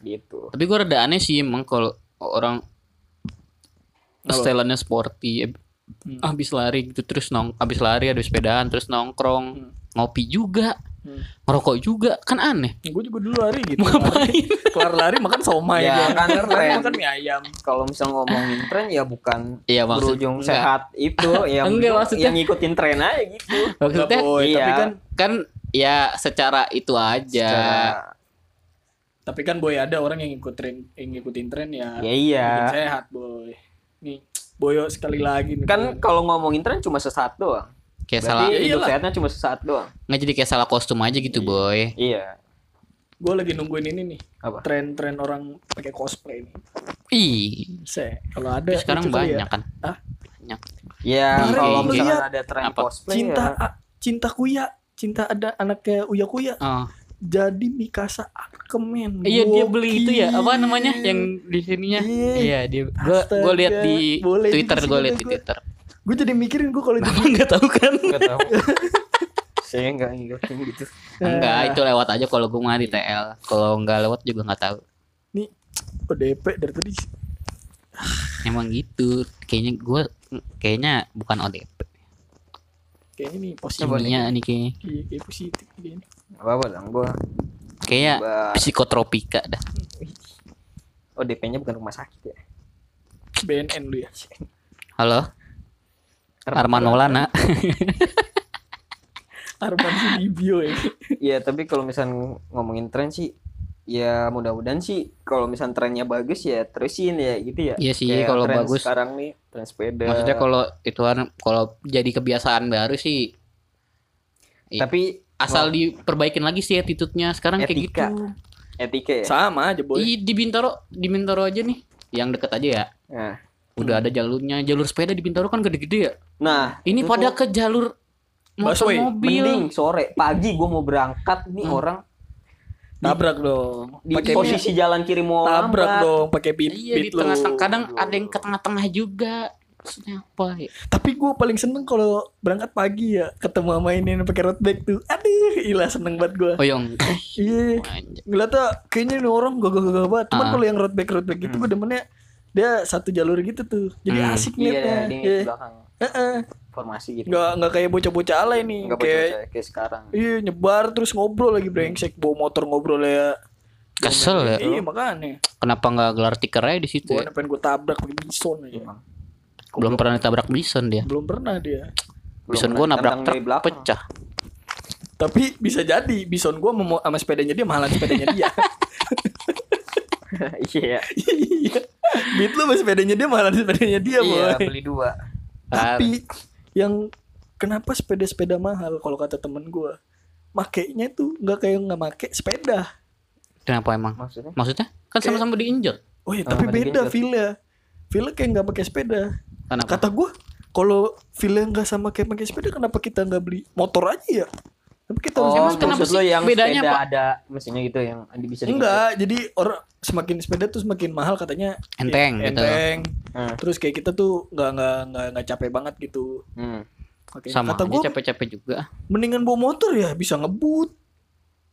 gitu Tapi gue rada aneh sih emang kalau orang setelannya sporty eh, Hmm. habis lari gitu terus nong habis lari ada sepedaan terus nongkrong Hmm. Ngopi juga Hmm. ngerokok juga kan aneh. Gue juga dulu lari gitu ngapain? kelar lari makan somai Ya, gua. kan lari tren. makan mie ayam. Kalau misal ngomongin tren ya bukan Iya maksud berujung enggak. sehat itu ya Enggak, maksudnya- yang ngikutin tren aja gitu. Maksudnya Enggak, boy, iya. tapi kan kan ya secara itu aja. Secara- tapi kan boy ada orang yang ikut tren yang ngikutin tren ya. Ya iya. Bikin sehat boy. Nih boyo sekali lagi nih, kan kalau ngomongin tren cuma sesaat doang kayak berarti salah Iya, hidup iyalah. sehatnya cuma sesaat doang. Nggak jadi kayak salah kostum aja gitu boy. Iya. Gue lagi nungguin ini nih Apa? tren-tren orang pakai cosplay nih ih. Se kalau ada tapi sekarang kali banyak kan? Hah? banyak. Ya kalau misalkan lihat ada tren apa? cosplay cinta ya, ah, cinta kuya cinta ada anaknya uya kuya. Oh. jadi Mikasa Arkemen iya dia beli itu ya. Apa namanya? Yang di sininya? Iya. iya dia. Gua gua lihat di. Boleh Twitter gua kata lihat di gua. Twitter gue jadi mikirin gue kalau Abang nggak tahu kan? Nggak tahu. Saya nggak ngikutin gitu. Enggak itu lewat aja kalau gua mah di TL kalau nggak lewat juga nggak tahu. Nih ODP dari tadi? Emang gitu. Kayaknya gua kayaknya bukan ODP kayaknya nih positif Kimia nih kayaknya. Iya, kayak positif nih. apa apa dong gua kayak Ba- psikotropika dah. Oh DP-nya bukan rumah sakit ya? BNN lu ya? Halo Arman Maulana Arman Sudibyo ya Iya tapi kalau misal ngomongin tren sih ya mudah-mudahan sih kalau misal trennya bagus ya terusin ya gitu ya. Iya sih, Kayak kalau bagus. Sekarang nih tren sepeda. maksudnya kalau itu kan kalau jadi kebiasaan baru sih tapi asal diperbaikin lagi sih attitude-nya sekarang kayak Etika. gitu etika ya. sama aja boy Ih, di Bintaro di Bintaro aja nih yang deket aja ya Nah, udah ada jalurnya. Jalur sepeda di Bintaro kan gede-gede ya? Nah ini itu pada tuh ke jalur motor Busway. mobil mending sore pagi gua mau berangkat nih Hmm. orang. Tabrak dong. di pakai posisi jalan kiri mau tabrak lambat. dong pakai beat iya di lu. tengah kadang ada yang ke tengah-tengah juga. Maksudnya apa ya? Tapi gue paling seneng kalau berangkat pagi ya ketemu sama ini yang pakai road bag tuh. Aduh ilah seneng banget gue oh yang iya. Ngeliatnya kayaknya ini orang gagah-gagah banget. Cuman Ah. kalau yang road bag road bag gitu gue demennya dia satu jalur gitu tuh. Jadi Hmm. asik iya di Iya. belakang. Heeh. formasi gitu. Nggak nggak kayak bocah-bocah alay nih nggak kayak percaya kayak sekarang. Iya nyebar terus ngobrol lagi brengsek. Bawa motor ngobrol ya. Kesel ya. Iya makanya. Kenapa nggak gelar tiker aja di situ gue ya? pengen gue tabrak pakai bison aja. Emang. belum pernah ditabrak bison dia. Belum pernah dia. Belum bison gua nabrak truk pecah. Tapi bisa jadi bison gue mau sama sepedanya dia mahalan sepedanya dia iya. Iya. Beat lu sama sepedanya dia mahalan sepedanya dia iya boy. beli dua. Tapi yang kenapa sepeda-sepeda mahal kalau kata temen gue makainya tuh nggak kayak nggak make sepeda. Kenapa emang? Maksudnya? Maksudnya? Kan Kayak- sama-sama diinjak oh iya Oh, tapi beda feel-nya. Feel kayak nggak pakai sepeda. Kenapa? Kata gue kalau feel nggak sama kayak pakai sepeda kenapa kita nggak beli motor aja ya Tapi kita harus Oh, Emang kenapa maksud sih? lo yang Bedanya sepeda apa? ada mesinnya gitu yang bisa. Enggak, jadi orang semakin sepeda tuh semakin mahal katanya Enteng Ya, gitu. enteng. Hmm. Terus kayak kita tuh nggak nggak nggak nggak capek banget gitu. Hmm. Oke. Sama Kata capek-capek juga. mendingan bawa motor ya bisa ngebut,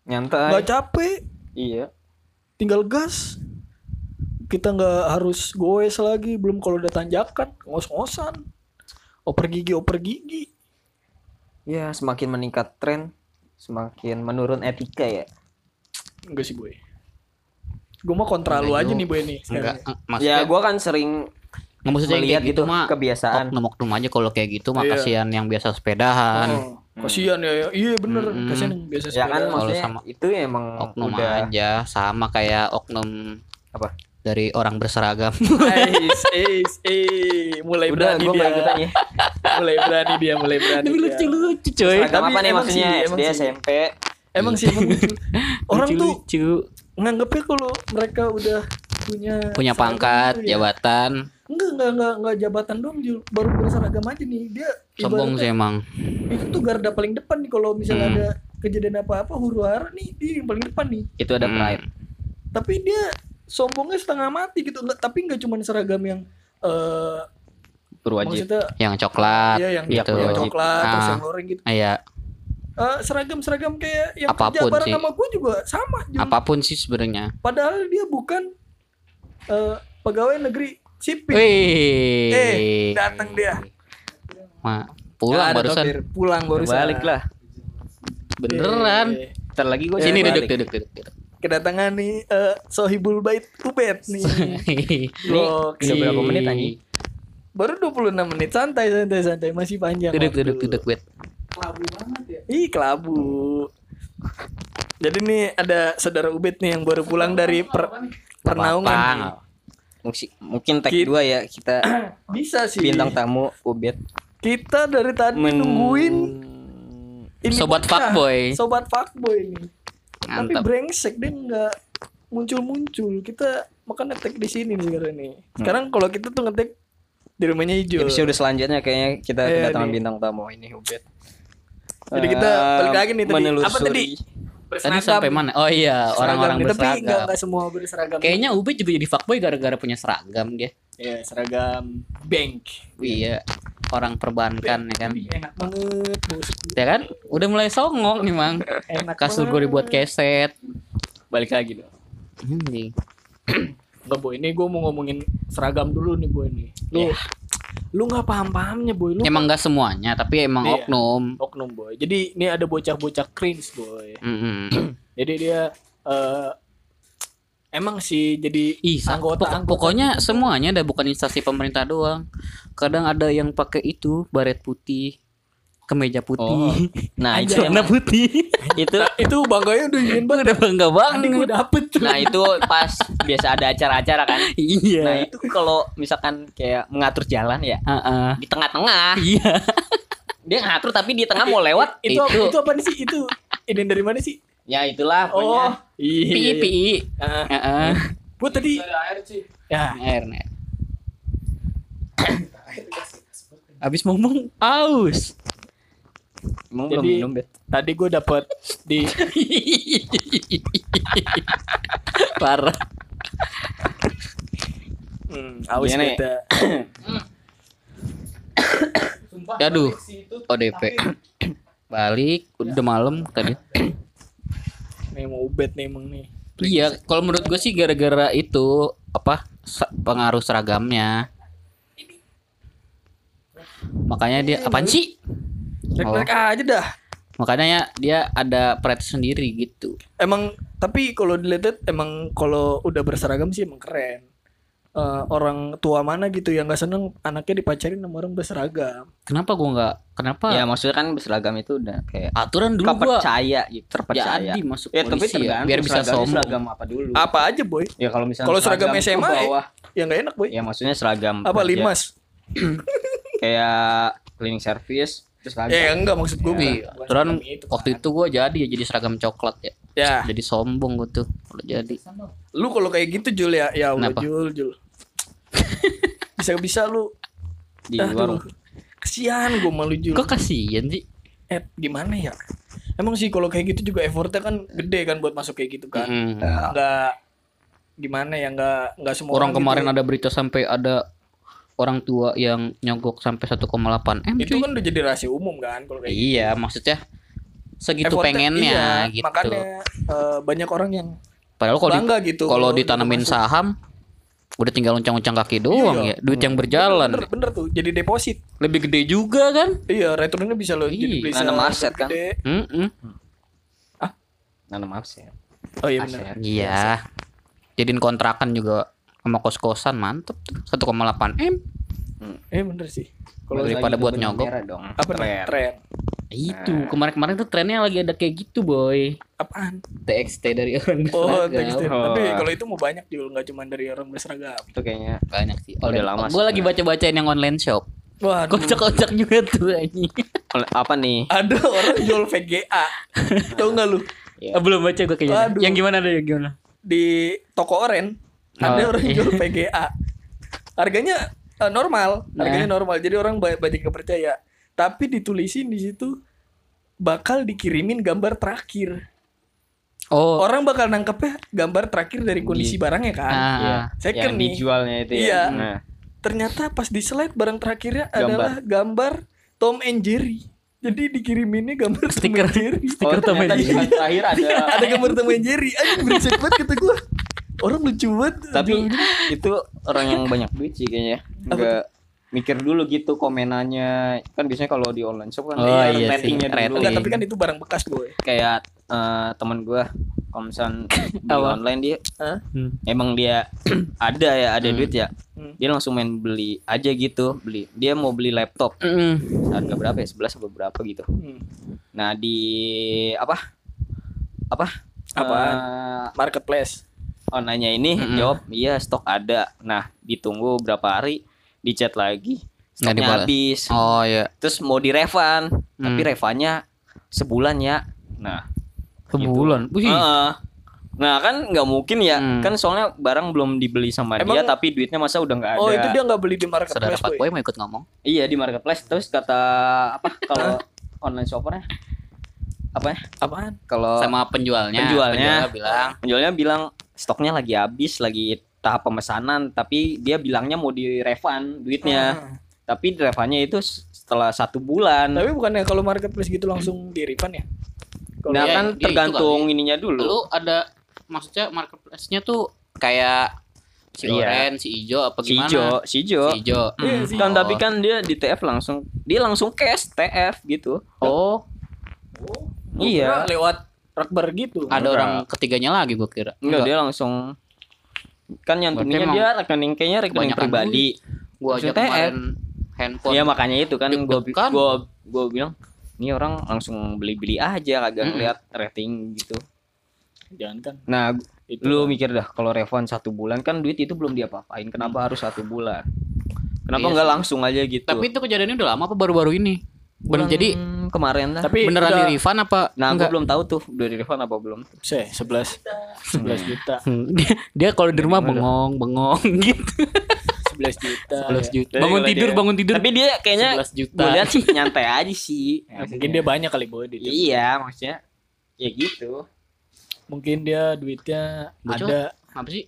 Nyantai. nggak capek, Iya. tinggal gas. Kita nggak harus goes lagi, belum kalau udah tanjakan, ngos-ngosan. Oper gigi, oper gigi. Ya, semakin meningkat tren, semakin menurun etika ya. Enggak sih boy. Gue mah kontra lu aja nih boy nih. Enggak, eh, maksudnya ya, gua kan sering nggak maksudnya kayak gitu gitu mah kebiasaan. oknum-oknum aja kalau kayak gitu mah Iya. kasihan yang biasa sepedahan. Oh, kasihan ya, ya. Iya bener, kasihan yang biasa ya kan maksudnya sama itu emang oknum udah aja sama kayak oknum apa? Dari orang berseragam. Eis, eis, eh, mulai Udah, berani gua dia. ikutan ya. mulai berani dia, mulai berani. dia. lucu coy. Seragam Tapi apa nih emang maksudnya? sih, emang SD, sih. SMP. Emang sih emang lucu. Orang tuh lucu. nganggepnya kalau mereka udah punya punya pangkat, tuh ya. jabatan, Enggak, enggak, enggak, enggak jabatan dong, Jul. Baru berseragam aja nih. Dia sombong sih emang. Itu tuh garda paling depan nih kalau misalnya Hmm. ada kejadian apa-apa huru hara nih dia yang paling depan nih. Itu ada Hmm. pride. Tapi dia sombongnya setengah mati gitu. Enggak, tapi enggak cuma seragam yang eh Berwajib. Yang coklat Iya yang gitu. yang coklat terus Ah. yang goreng gitu. Iya, Eh, seragam-seragam kayak yang kerja Apa pun bareng sih. sama gue juga sama. Jul. apa pun sih sebenarnya. Padahal dia bukan eh, pegawai negeri sipil. Wih. Eh, datang dia. Ma, pulang Nggak ada barusan. topir. Pulang barusan. Balik lah. Beneran. Eh, Ntar lagi gue Sini duduk, duduk, duduk, duduk. Kedatangan nih eh, Sohibul Bait Ubed nih. Gokil. udah berapa menit, anjing? Baru 26 menit santai santai santai masih panjang. Duduk, waktu. duduk, duduk, wait. Kelabu banget ya. Ih, kelabu. Jadi nih ada saudara Ubed nih yang baru pulang dari per, pernaungan. Mungkin, mungkin tag Kit- dua ya kita Bisa sih. bintang tamu Ubed Kita dari tadi Men- nungguin ini Sobat fuckboy. Sobat fuckboy nih. Tapi Mantap. brengsek dia nggak muncul-muncul. Kita makan ngetek di sini nih sekarang nih. Sekarang kalau kita tuh ngetek di rumahnya hijau. episode selanjutnya kayaknya kita Iya, kedatangan nih. bintang tamu ini Ubed. Jadi kita Eh, balik lagi nih tadi. Apa tadi? Tadi sampai mana? Oh iya, orang-orang Seragam nih, Tapi nggak berseragam. nggak semua berseragam. Kayaknya Ubed juga jadi fuckboy gara-gara punya seragam dia. ya seragam bank. Iya, orang perbankan ya kan. Enak banget. Ya kan? Udah mulai songong nih, Mang. Enak Kasur gue dibuat keset. Balik lagi dong. Anjing. Enggak boy, ini gue mau ngomongin seragam dulu nih boy nih. Lu Iya. lu nggak paham pahamnya boy. Lu Emang gak semuanya, tapi emang Iya. oknum. oknum boy. Jadi ini ada bocah-bocah cringe boy. Mm-mm. Jadi dia eh emang sih jadi Ih, anggota, pok- anggota pokoknya semuanya ada bukan instansi pemerintah doang. Kadang ada yang pakai itu baret putih, kemeja Oh. putih, Nah, itu emang- putih. itu Nah, itu bangganya udah ingin banget. Udah bangga Tadi gue banget. dapet tuh. Nah, itu pas biasa ada acara-acara kan. Iya. Nah, itu kalau misalkan kayak mengatur jalan ya Heeh. di tengah-tengah. Iya. Dia ngatur tapi di tengah mau lewat. itu, itu- itu apa sih? Itu ini dari mana sih? Ya itulah Oh, pokoknya. iya. PI PI. Ah, Heeh. Gue tadi ya Air nih. Abis ngomong aus. Emang Jadi- belum minum, Bet. tadi gue dapet di Parah. hmm, aus Gimana ya? beda. Aduh. ODP. Balik, udah malam tadi. Nih mau ubet nih emang nih. Iya, kalau menurut gue sih gara-gara itu apa pengaruh seragamnya. Makanya dia apaan sih? Rek-rek aja dah. Makanya dia ada pride sendiri gitu. Emang tapi kalau dilihat emang kalau udah berseragam sih emang keren. Eh, orang tua mana gitu yang nggak seneng anaknya dipacarin sama orang berseragam. Kenapa gua nggak? Kenapa? Ya maksudnya kan berseragam itu udah kayak Aturan dulu gua kepercaya gitu, terpercaya. jadi masuk Ya tapi ya, tergantung biar bisa sombong. seragam apa dulu. Apa aja boy? Ya kalau misalnya Kalau seragam ke SMA ya? bawah, Ya nggak enak boy. ya maksudnya seragam Apa limas? kayak cleaning service terus seragam. Ya enggak maksud gue. Tapi aturan waktu itu gua jadi ya jadi seragam coklat ya. Ya, Jadi sombong gua tuh kalau jadi. lu kalau kayak gitu Jul ya, ya Allah Kenapa? Jul, Jul. Bisa-bisa lu di Aduh, warung. Kesian gue malu Jul. Kok kasihan sih? Eh, gimana ya? Emang sih kalau kayak gitu juga effortnya kan gede kan buat masuk kayak gitu kan. Mm. Nggak gimana ya nggak nggak semua Orang kemarin gitu. ada berita sampai ada orang tua yang nyogok sampai 1,8 m. itu cuy. kan udah jadi rahasia umum kan kalau kayak gitu. Iya, maksudnya segitu Effortnya- pengennya iya, gitu. Makanya eh, banyak orang yang Padahal kalau di- gitu kalau ditanamin masuk. saham udah tinggal uncang-uncang kaki doang Iya. ya. Duit yang berjalan. bener, bener tuh jadi deposit. Lebih gede juga kan? Iya, returnnya bisa lo jadi Iya, bisa nanam aset kan. gede. Mm-mm. Nanam aset. Oh iya benar. Iya. Jadiin kontrakan juga sama kos-kosan mantep tuh 1,8 m. Eh bener sih. Kalau daripada buat nyogok. dong. apa nih Tren. tren? Itu kemarin-kemarin tuh trennya lagi ada kayak gitu boy. Apaan? TXT dari orang Oh, berseragam. tekstil. Oh. Tapi kalau itu mau banyak juga nggak cuma dari orang berseragam. Itu kayaknya banyak sih. Oh, udah lama Gue sih. lagi baca-bacain yang online shop. Wah, Kocak-kocak juga tuh oleh apa nih? ada orang jual VGA. Tahu nggak lu? Ah, belum baca gue kayaknya. Yang gimana deh yang gimana? Di toko oren ada Oh, orang iya. jual VGA. Harganya eh, normal, harganya Nah. normal. Jadi orang ba- banyak yang percaya. Tapi ditulisin di situ bakal dikirimin gambar terakhir. Oh, Orang bakal nangkepnya gambar terakhir dari kondisi barangnya kan. ah, Iya. ah. Second yang nih. dijualnya itu Iya. ya. Nah, Ternyata pas di slide barang terakhirnya Gambar. adalah gambar Tom and Jerry. Jadi dikiriminnya gambar Stiker. Tom and Jerry. Stiker Tom and di Jerry. terakhir ada Ada gambar Tom and Jerry. Aduh berisik banget kata gua. Orang lucu banget. tapi itu orang yang banyak duit sih kayaknya nggak mikir dulu gitu komenannya kan biasanya kalau di online shop kan Oh, dia iya sih, ratingnya dulu rating. Enggak, tapi kan itu barang bekas, boy. kayak eh, teman gua kalau misal beli Apa? online dia Hah? Hmm. emang dia ada ya ada Hmm. duit ya Hmm. dia langsung main beli aja gitu beli dia mau beli laptop Mm. harga berapa ya 11 atau berapa gitu Hmm. nah di apa apa Apaan? Eh, Marketplace. onlinenya ini Mm-mm. jawab iya stok ada nah ditunggu berapa hari di chat lagi stoknya dibalas. habis Oh ya, terus mau direfund tapi Hmm. refundnya sebulan ya nah sebulan. Wih, Heeh. nah kan nggak mungkin ya Hmm. kan soalnya barang belum dibeli sama Emang- dia tapi duitnya masa udah nggak ada Oh, itu dia nggak beli di saudara marketplace, Pak boy. Boy mau ikut ngomong. iya di marketplace terus kata apa kalau online shoppernya apa ya Apaan? kalau Sama penjualnya. Penjualnya. Penjual bilang, penjualnya bilang stoknya lagi habis lagi tahap pemesanan tapi dia bilangnya mau di refund duitnya Ah. tapi refundnya itu setelah satu bulan Tapi bukannya kalau marketplace gitu langsung di refund ya? Kalau nah Iya, kan dia itu tergantung kali. ininya dulu lu ada maksudnya marketplace-nya tuh kayak si Iya. oren, si ijo apa si gimana? ijo si ijo Si ijo. Iya, Hmm. si- kan Oh. tapi kan dia di TF langsung dia langsung cash TF gitu Oh, Gua Iya. lewat rakbar gitu. ada Enggak. orang ketiganya lagi gua kira. enggak dia langsung kan nyantuminnya Berarti dia rekening kayaknya rekening pribadi Gua aja TF. kemarin handphone. Iya makanya itu kan gua Deg-degan. gua gua bilang ini orang langsung beli-beli aja kagak Mm-mm. ngeliat rating gitu Jangan kan. nah Itu lu mikir dah kalau refund satu bulan kan duit itu belum diapa-apain kenapa harus satu bulan kenapa Iya nggak sih. langsung aja gitu Tapi itu kejadiannya udah lama apa baru-baru ini? Bulan jadi kemarin lah Tapi beneran udah- di refund apa nah gua enggak? belum tahu tuh udah di refund apa belum Se, 11 11 juta. Hmm, dia, dia kalau di rumah bengong, bengong gitu. 11 juta. 11 ya. juta. Jadi Bangun tidur, dia- bangun tidur. tapi dia kayaknya 11 juta. gue lihat sih nyantai aja sih Ya, mungkin dia banyak kali duitnya. iya maksudnya ya gitu Mungkin dia duitnya Bocor. ada apa sih?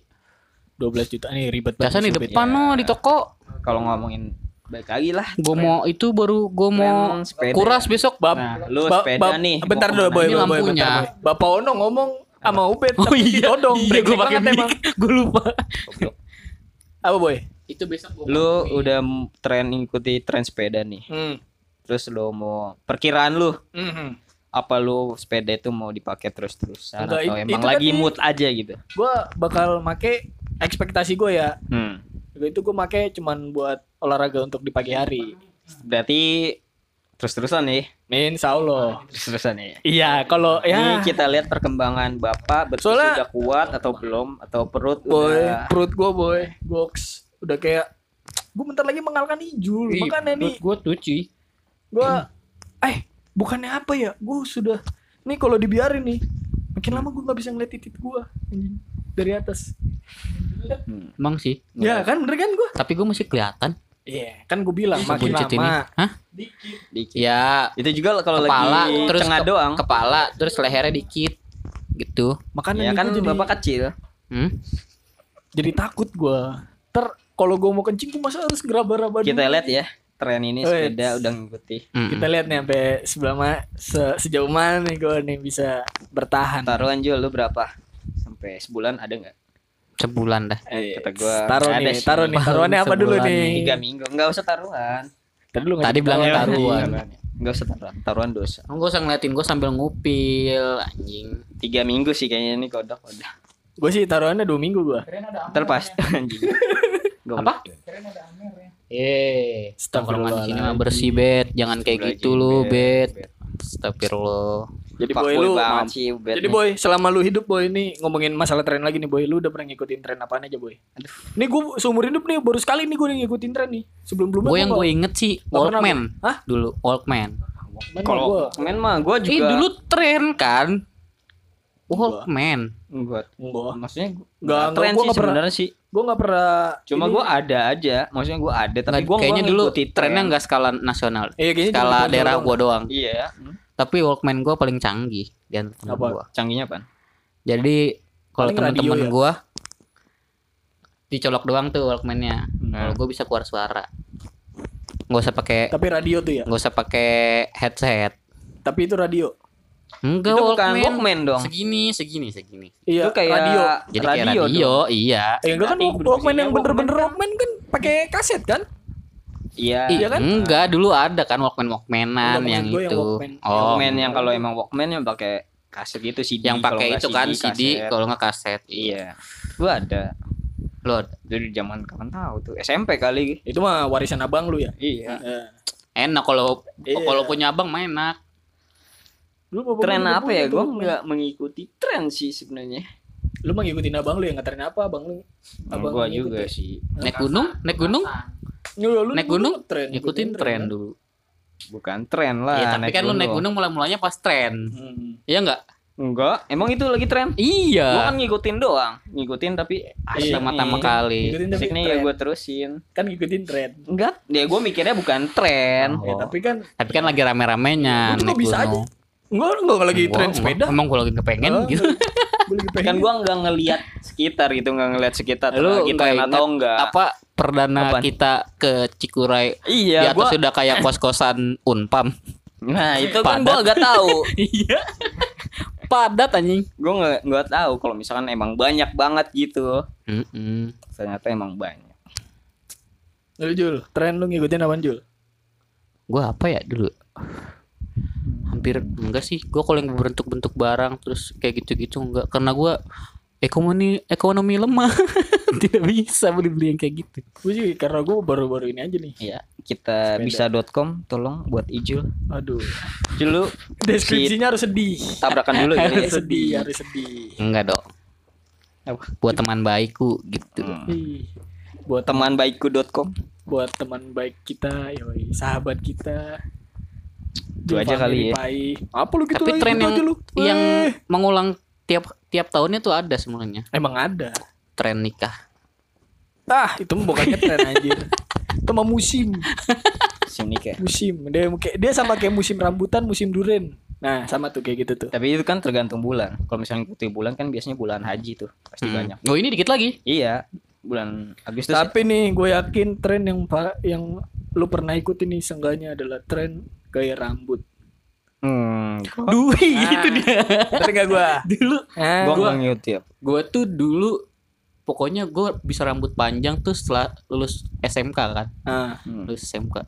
12 juta nih ribet Biasa banget di sih depan duitnya. no di toko. kalau ngomongin baik lagi lah Gue mau itu baru gue mau kuras besok. Bab, Nah, lu ba- sepeda bab- nih, Bentar dulu boy, boy, boy, bentar, boy. Bapak Ono ngomong sama Ubed Oh tapi iya, ditodong. iya gue pakai emang. Gue lupa. Apa boy? Itu besok gue lu udah tren ikuti tren sepeda nih Hmm. terus lu mau perkiraan lu Mhm. apa lu sepeda itu mau dipakai terus terusan Enggak, atau emang lagi tadi- mood aja gitu Gua bakal make ekspektasi gue ya. hmm. Itu gue make cuman buat olahraga untuk di pagi hari. berarti terus terusan nih Insya Allah. terus terusan nih Iya, kalau Ini ya kita lihat perkembangan bapak betul Soalnya- sudah kuat atau belum atau perut boy, udah perut gue boy, goks udah kayak gue bentar lagi mengalahkan Ijul. Makanya nih Gue tuh cuy. gue eh bukannya apa ya? Gue sudah nih kalau dibiarin nih makin lama gue nggak bisa ngeliat titik gue dari atas. Emang sih. Ya kan bener kan gue? Tapi gue masih kelihatan. Iya, kan gue bilang makin Sebuncit ini. lama. Hah? Dikit. Dikit. Ya Itu juga kalau kepala lagi terus tengah ke- doang. kepala terus lehernya dikit gitu. Makanya Ya kan jadi, bapak kecil. Hmm? jadi takut gua. Ter kalau gua mau kencing tuh masa harus geraba-raba Kita dulu? lihat ya tren ini sepeda udah ngikuti. Mm-mm. Kita lihat nih sampai sebelah mana se- sejauh mana nih gua nih bisa bertahan. Taruhan jual lu berapa? Sampai sebulan ada nggak? sebulan dah. Eh, Kata gua taruh nih, taruh nih, taruhannya apa dulu nih? Tiga minggu nggak usah taruhan. Tadi lu Tadi bilangnya taruhan. Nggak usah taruhan. Taruhan dosa. Gue usah ngeliatin gue sambil ngupil anjing. Tiga minggu sih kayaknya ini kodok udah. Gue sih taruhannya dua minggu gua. Terpas anjing. Apa? Eh, tongkrongan di sini mah bersih bet, jangan kayak gitu lu bet. Astagfirullah. Jadi Fuckboy boy lu banget sih Ubed Jadi nih. boy, selama lu hidup boy ini ngomongin masalah tren lagi nih boy, lu udah pernah ngikutin tren apaan aja boy? Nih gue seumur hidup nih baru sekali nih gue ngikutin tren nih. Sebelum belumnya Gue yang gue inget sih Walkman. Hah? Dulu Walkman. Kalau main mah gua juga Eh dulu tren kan. Walkman. Enggak. Enggak. Maksudnya gua- Nggak, nggak nggak, tren gua sih sebenarnya sih. Gue nggak pernah. Cuma gua ada aja. Maksudnya gua ada tapi Nggak, gua kayaknya nggak dulu trennya tren. nggak skala nasional. Iya kayaknya Skala daerah gua doang. Iya. Tapi Walkman gue paling canggih di antara temen gua. Canggihnya apa? Jadi kalau teman-teman ya? gua dicolok doang tuh Walkmannya. Hmm. Kalau gue bisa keluar suara. Nggak usah pakai Tapi radio tuh ya. nggak usah pakai headset. Tapi itu radio. Enggak Itu bukan Walkman. Walkman dong. Segini, segini, segini. Iya, Itu kayak radio. Jadi kayak radio radio, iya. Eh enggak kan Walkman yang bener-bener Walkman Walkman kan pakai kaset kan? Iya. Iya kan? Enggak, dulu ada kan Walkman Walkmanan yang gua yang itu. Walkman. Oh, Walkman yang kalau emang Walkman yang pakai kaset gitu CD. yang pakai itu kan CD, kalau nggak kaset. Iya. Gua ada. Lo Jadi zaman kapan tahu tuh SMP kali. Itu mah warisan abang lu ya. Iya. Eh. enak kalau Iya. kalau punya abang mah enak. Lu Tren apa ya? Gua Walkman. nggak mengikuti tren sih sebenarnya. Lu mah ngikutin abang lu yang ngetren apa abang lu? Abang gua juga sih. Naik gunung, naik gunung, Lu, lu, naik gunung, tren, ikutin tren kan? dulu. Bukan tren lah. Iya, tapi kan lu naik gunung mulai-mulanya pas tren. Hmm. Iya enggak? Enggak, emang itu lagi tren. Gua Iya. kan ngikutin doang, ngikutin tapi asik Pertama-tama nih. kali. Ngikutin tapi Asik nih ya gue terusin. Kan ngikutin tren. Enggak, dia gue mikirnya bukan tren. Ya, tapi kan Tapi kan lagi rame-ramenya naik bisa gunung. Enggak enggak lagi Gua- tren sepeda. Emang gue lagi kepengen Ah, gitu. Kan gua nggak ngelihat sekitar gitu, nggak ngelihat sekitar Lu lagi nggak tren ingat atau enggak. Apa perdana Apaan? kita ke Cikuray di Iya, atas gua sudah kayak kos-kosan Unpam. Nah, itu kan Padat. gua nggak tahu. Iya. Padat anjing. gua nggak nggak tahu kalau misalkan emang banyak banget gitu. Mm-mm. Ternyata emang banyak. Lu Jul, tren lu ngikutin apaan Jul? Gua apa ya dulu? Hampir enggak sih. Gua kalau yang berbentuk-bentuk barang terus kayak gitu-gitu enggak karena gua ekonomi ekonomi lemah. Tidak bisa beli-beli yang kayak gitu. Gue sih karena gue baru-baru ini aja nih. Iya, kita bisa.com tolong buat Ijul. Aduh. Ijul lu Deskripsinya harus sedih. tabrakan dulu ya. Harus sedih, harus sedih. Enggak dong. Buat teman baikku gitu. Hmm. Buat teman Temanbaikku.com. buat teman baik kita, yoi, sahabat kita. Itu aja kali ya. Pai. Apa lu gitu Tapi lagi, tren gitu yang aja lu. yang Eh, mengulang tiap tiap tahunnya tuh ada sebenarnya. emang ada. Tren nikah. Ah, itu mah bukannya tren anjir. Itu mah musim, Sini kayak. musim. Dia kayak dia sama kayak musim rambutan, musim duren. Nah, sama tuh kayak gitu tuh. Tapi itu kan tergantung bulan. Kalau misalnya ikuti bulan kan biasanya bulan haji tuh pasti Hmm. banyak. Oh ini dikit lagi. Iya, bulan Agustus. ya. Tapi nih gue yakin tren yang yang lu pernah ikutin nih seenggaknya adalah tren gaya rambut. Hmm, Duh itu dia. Ngerti gak gue? Dulu Ah, gua gua- nggak ngikutin. gue tuh dulu pokoknya gue bisa rambut panjang tuh setelah lulus SMK kan. ah, Hmm. Lulus SMK.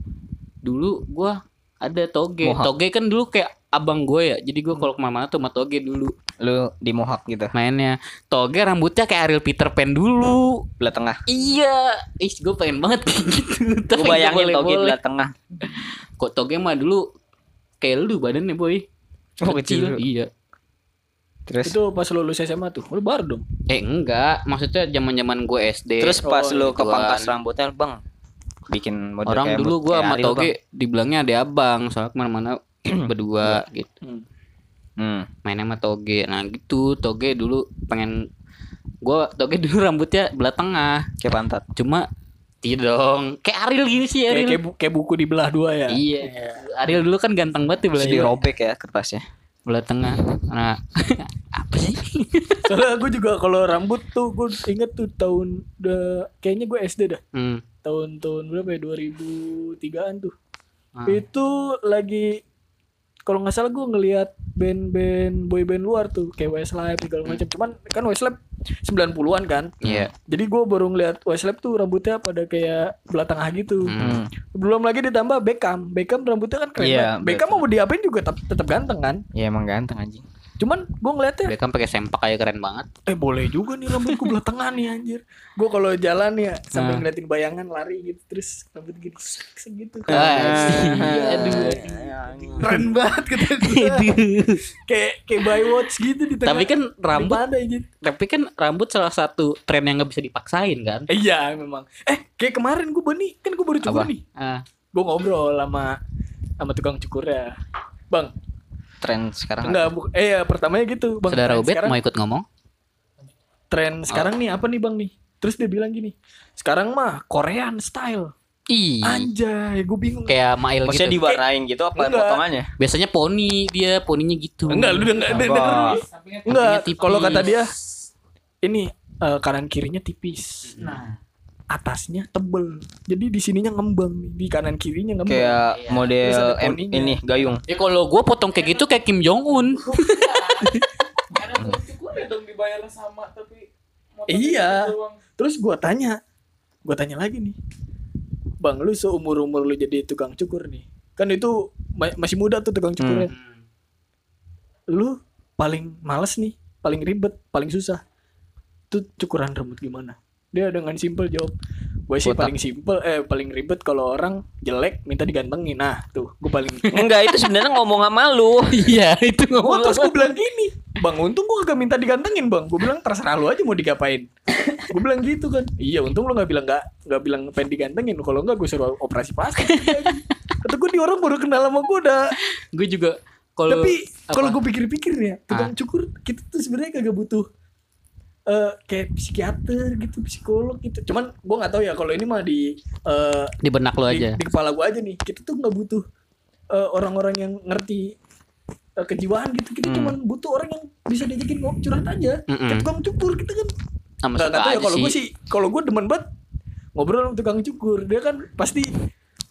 Dulu gue ada toge. Mohawk. Toge kan dulu kayak abang gue ya. Jadi gue kalau ke mana-mana tuh sama toge dulu Lu di Mohawk gitu, mainnya. Toge rambutnya kayak Ariel Peter Pan dulu. belah tengah. Iya, ih gue pengen banget kayak gitu. Nggak bayangin toge belah tengah. Kok toge mah dulu kayak lu badannya boy. Oh, kecil. Iya. Terus itu pas lu lulus SMA tuh. Lu baru dong. Eh enggak, maksudnya zaman-zaman gue SD. terus pas Oh, lu ke gituan. pangkas rambutnya, Bang. Bikin model orang kayak dulu gue sama Toge dibilangnya ada abang, soalnya ke mana-mana berdua gitu. Hmm. Hmm. Mainnya sama Toge. Nah gitu, Toge dulu pengen gue Toge dulu rambutnya belah tengah, Kayak pantat. cuma ngerti dong. Kayak Ariel gini sih Kayak, Ariel. kayak, bu- kayak buku di belah dua ya. Iya. Ariel dulu kan ganteng banget tuh belah Terus dua. dirobek ya kertasnya. Belah tengah. Nah, apa sih? Soalnya gue juga kalau rambut tuh gue inget tuh tahun udah kayaknya gue SD dah. Hmm. Tahun-tahun berapa ya? 2003-an tuh. Ah. Itu lagi kalau nggak salah gue ngelihat band-band boyband luar tuh kayak Westlife segala macam. Cuman kan Westlife 90-an kan. Iya. Jadi gue baru ngeliat Westlife tuh rambutnya pada kayak belah tengah gitu. Hmm. Belum lagi ditambah Beckham. Beckham rambutnya kan keren Iya, banget. Beckham mau diapain juga tetap, tetap ganteng kan. Ya emang ganteng anjing. Cuman gue ngeliatnya Beckham pakai sempak kayak keren banget. Eh boleh juga nih rambutku belah tengah nih anjir. Gue kalau jalan ya sambil Nah. ngeliatin bayangan lari gitu terus rambut gini sek, sek gitu. Ah, sih. Aduh. Keren banget kata gue. kayak kayak by watch gitu di tengah. Tapi kan rambut, ada tapi kan rambut salah satu tren yang nggak bisa dipaksain kan. Iya memang. Eh kayak kemarin gue nih kan gue baru cukur Apa? nih. Ah, Gue ngobrol sama sama tukang cukurnya. Bang, Tren sekarang. enggak bu eh ya, pertamanya gitu, Bang. saudara Ubed sekarang, mau ikut ngomong? tren sekarang nih apa nih, Bang nih? Terus dia bilang gini, sekarang mah Korean style. Ih, Anjay, gue bingung. kayak Mail Maksudnya gitu. diwarnain gitu apa Enggak. potongannya? Biasanya poni dia, poninya gitu. Enggak, lu denger, denger, Enggak. Enggak, tipis. kalau kata dia ini eh, kanan kirinya tipis. Nah, atasnya tebel. Jadi di sininya ngembang nih, di kanan kirinya ngembang. Kayak Iya. Terus model M, ini gayung. Ya kalau gue potong kayak gitu kayak Kim Jong Un. Iya. Terus gua tanya, gua tanya lagi nih, bang lu seumur umur lu jadi tukang cukur nih, kan itu ma- masih muda tuh tukang cukurnya. Lu paling males nih, paling ribet, paling susah. Tuh cukuran rambut gimana? Dia dengan simpel jawab, gue sih Botak. paling simpel, eh paling ribet kalau orang jelek minta digantengin. Nah tuh, gue paling. Enggak, itu sebenarnya ngomong sama lu. Iya, itu ngomong. terus gue bilang gini, bang untung gue gak minta digantengin bang. Gue bilang terserah lu aja mau digapain. gue bilang gitu kan. Iya untung lu gak bilang gak, gak bilang pengen digantengin. Kalau enggak gue suruh operasi plastik. Kata gue di orang baru kenal sama gue udah. Gue juga kalau Tapi kalau gue pikir-pikir ya, tukang cukur kita tuh sebenarnya kagak butuh eh kayak psikiater gitu, psikolog gitu. Cuman gue nggak tahu ya kalau ini mah di eh, di benak lo di, aja. di kepala gue aja nih kita tuh nggak butuh eh, orang-orang yang ngerti eh, kejiwaan gitu kita Hmm. cuman butuh orang yang bisa diajakin ngomong curhat aja Mm-mm. kayak tukang cukur kita kan Sama nggak tahu ya kalau gue sih. kalau gue demen banget ngobrol sama tukang cukur dia kan pasti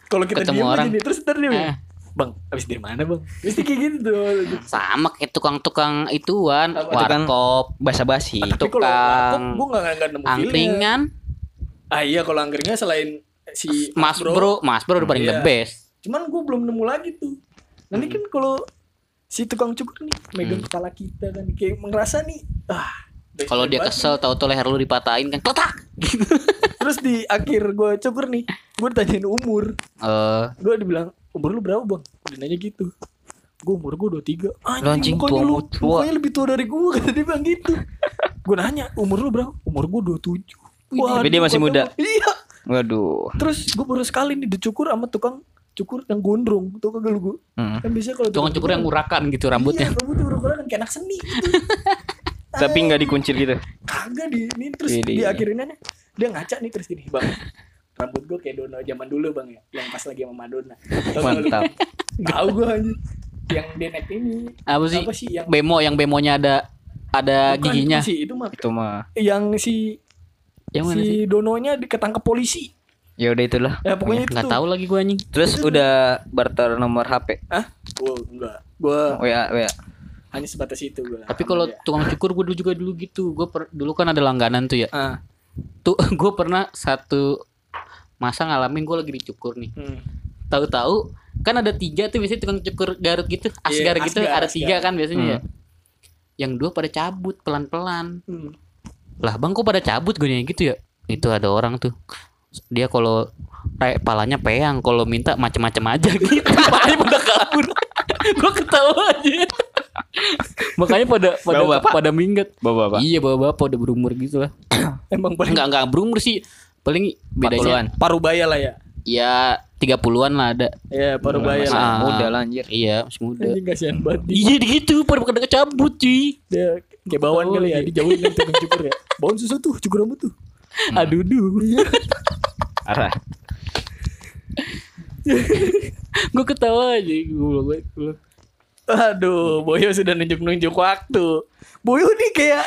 kalau kita Ketemu diam orang. aja nih terus ntar dia Eh. Bang abis dari mana bang pasti kayak gitu tuh Sama kayak tukang-tukang ituan, warkop, Basa-basi. Tukang gue nggak nggak nemu angkringan, ah iya kalau angkringnya selain si Mas Bro, Mas Bro udah paling the Iya. best. cuman gue belum nemu lagi tuh nanti kan kalau si tukang cukur nih megang Hmm. kepala kita kan kayak ngerasa nih ah Kalau dia kesel tahu-tahu leher lu dipatahin kan kletak. nih. terus di akhir gue cukur nih gue ditanyain umur Eh, gue dibilang umur lu berapa bang dia nanya gitu gue umur gue 23 Lu anjing mukanya tua lu tua. mukanya lebih tua dari gue kata dia bilang gitu gue nanya umur lu berapa umur gue 27 Waduh, Tapi dia masih muda. iya Waduh. terus gue baru sekali nih dicukur sama tukang cukur yang gondrong tuh kagak lu gue Hmm. kan biasanya kalau tukang cukur yang urakan gitu rambutnya. Iya, rambutnya urak-urakan kayak anak seni gitu. Tapi nggak dikuncir gitu. Kagak di ini terus Widih. di akhirinnya dia ngaca nih terus gini, Bang. Rambut gue kayak Dono zaman dulu, Bang ya. Yang pas lagi sama Madonna. Mantap. Tahu gue anjir. Yang denek ini. Apa sih? Apa sih yang Bemo yang bemonya ada ada Bukan, giginya. itu sih itu mah Itu mah. yang si Yang mana si sih? Dononya diketangkep polisi. Ya udah itulah. Ya pokoknya itu Nggak tahu lagi gue anjing. Terus udah barter nomor HP. Hah? Gua enggak. Gua WA, WA. hanya sebatas itu gua. Tapi kalau tukang cukur gue dulu juga dulu gitu. Gue dulu kan ada langganan tuh ya. ah, Tuh gue pernah satu masa ngalamin gue lagi dicukur nih. hmm. Tahu-tahu kan ada tiga tuh biasanya tukang cukur Garut gitu, Asgar Iya, gitu, Asgar, ada Asgar. tiga kan biasanya ya. Hmm. Yang dua pada cabut pelan-pelan. Hmm. Lah bang kok pada cabut gue gitu ya? Itu ada orang tuh. Dia kalau kayak palanya peyang, kalau minta macem-macem aja gitu. Makanya pada kabur. gue ketawa aja. Makanya pada pada bapak? pada minggat. Apa? Iya bawa bapak udah berumur gitu lah. Emang paling Enggak enggak berumur sih. Paling 40-an. bedanya paruh baya lah ya. ya 30-an lah ada. Ya, paruh baya Masih lah. Ah. muda lah anjir. Iya, masih muda. Anjing kasihan banget. Iya gitu, pada pada cabut cuy. Dia kayak bawaan kali ya, dijauhin tukang cukur ya. Bawaan susah tuh, cukur rambut tuh. Aduh duh. Iya. Parah. gue ketawa aja gue gue Aduh, Boyo sudah nunjuk-nunjuk waktu. Boyo nih kayak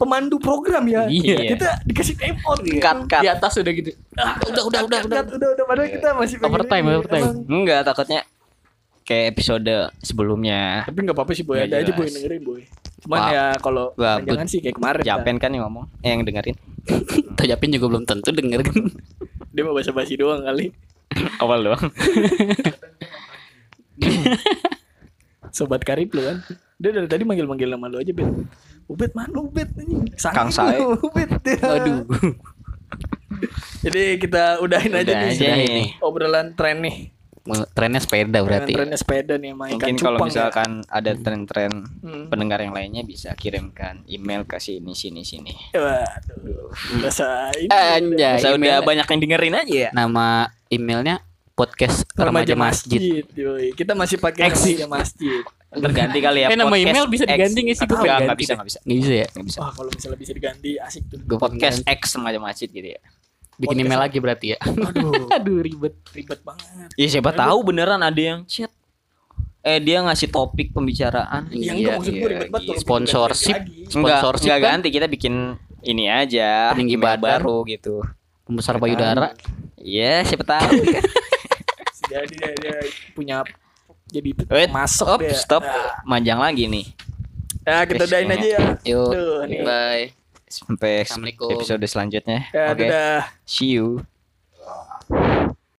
pemandu program ya. Iya. Kita dikasih time out nih. Cut, cut. di atas udah gitu Ah, udah udah udah udah Cut, udah, udah, padahal kita masih pengen Overtime, overtime. Emang. Enggak, takutnya kayak episode sebelumnya. Tapi nggak apa-apa sih Boy, ada aja. Boy dengerin Boy. Cuman Wah. ya kalau jangan sih kayak kemarin. Japen kan yang ngomong, eh yang dengerin. Tajapin juga belum tentu denger kan Dia mau basa-basi doang kali. Awal doang. Sobat karib lu kan. Dia dari tadi manggil-manggil nama lu aja, Bet. Ubet mana anjing? Saking Kang Sae. lu, Ubet. aduh Jadi kita udahin aja Udah nih. aja nih. nih. Obrolan tren nih. trennya sepeda berarti Trennya sepeda nih sama ikan Mungkin kalau ya. misalkan ada tren-tren Hmm. pendengar yang lainnya bisa kirimkan email ke sini sini sini. Waduh, rasa ini. Anjay. Saya udah banyak yang dengerin aja ya. nama emailnya podcast remaja masjid yoi. Kita masih pakai remaja masjid. Terganti kali ya. Eh, nama podcast email bisa diganti nggak sih? Ganti bisa, enggak bisa. nggak bisa ya Nggak bisa. Wah, kalau misalnya bisa diganti asik tuh. Gua Podcast X semacam masjid gitu ya. bikin podcast. email lagi berarti ya Aduh, aduh ribet ribet banget. Ya siapa tahu beneran ada yang chat. Eh dia ngasih topik pembicaraan. Yang Iya, enggak maksud gue iya, ribet banget gitu. Sponsorship. Enggak, Sponsorship enggak ganti kita bikin ini aja Peninggi badan. baru gitu. pembesar payudara Iya, siapa tahu. Jadi dia, dia punya jadi Wait, masuk Op, dia. stop. Nah, Manjang lagi nih. ya kita udahin aja ya. yuk Tuh, nih. bye Sampai Assalamualaikum. episode selanjutnya. Ya, Oke. dadah. See you.